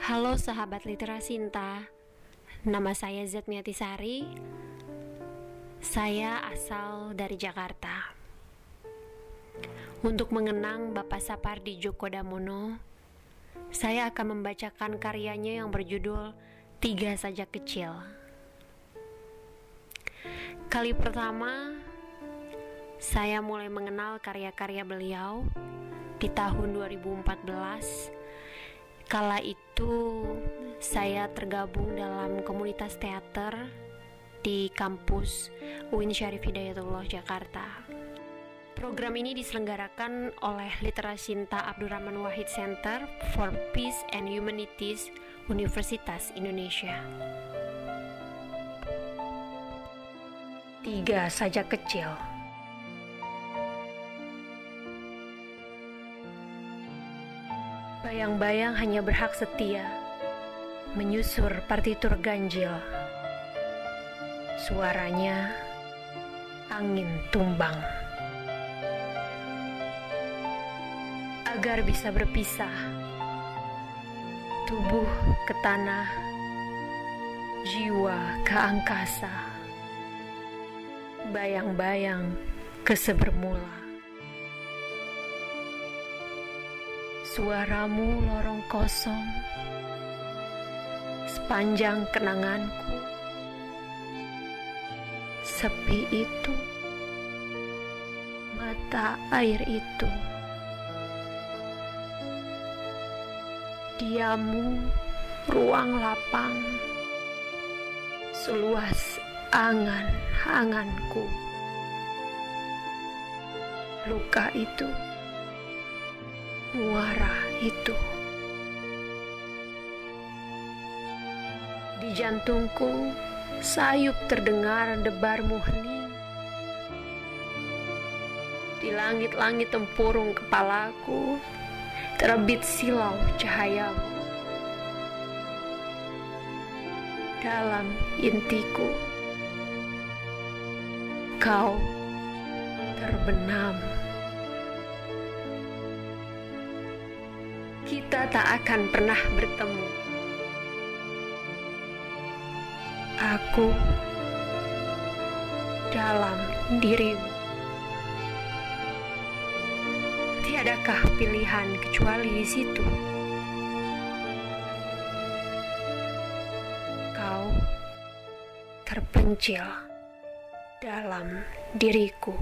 Halo sahabat literasinta, nama saya Zetmiatisari. Saya asal dari Jakarta. Untuk mengenang Bapak Sapardi Djoko Damono, saya akan membacakan karyanya yang berjudul Tiga Saja Kecil. Kali pertama, saya mulai mengenal karya-karya beliau di tahun 2014 Kala itu saya tergabung dalam komunitas teater di kampus UIN Syarif Hidayatullah Jakarta. Program ini diselenggarakan oleh Literasinta Abdurrahman Wahid Center for Peace and Humanities Universitas Indonesia. Tiga saja kecil. Bayang-bayang hanya berhak setia menyusur partitur ganjil. Suaranya angin tumbang. Agar bisa berpisah, tubuh ke tanah, jiwa ke angkasa, bayang-bayang ke sebermula. Suaramu lorong kosong. Sepanjang kenanganku. Sepi itu, mata air itu, diamu ruang lapang, seluas angan-anganku. Luka itu muara itu. Di jantungku, sayup terdengar debarmu hening. Di langit-langit tempurung kepalaku, terbit silau cahayamu. Dalam intiku, kau terbenam. Kita tak akan pernah bertemu. Aku dalam dirimu. Tiadakah pilihan kecuali di situ? Kau terpencil dalam diriku.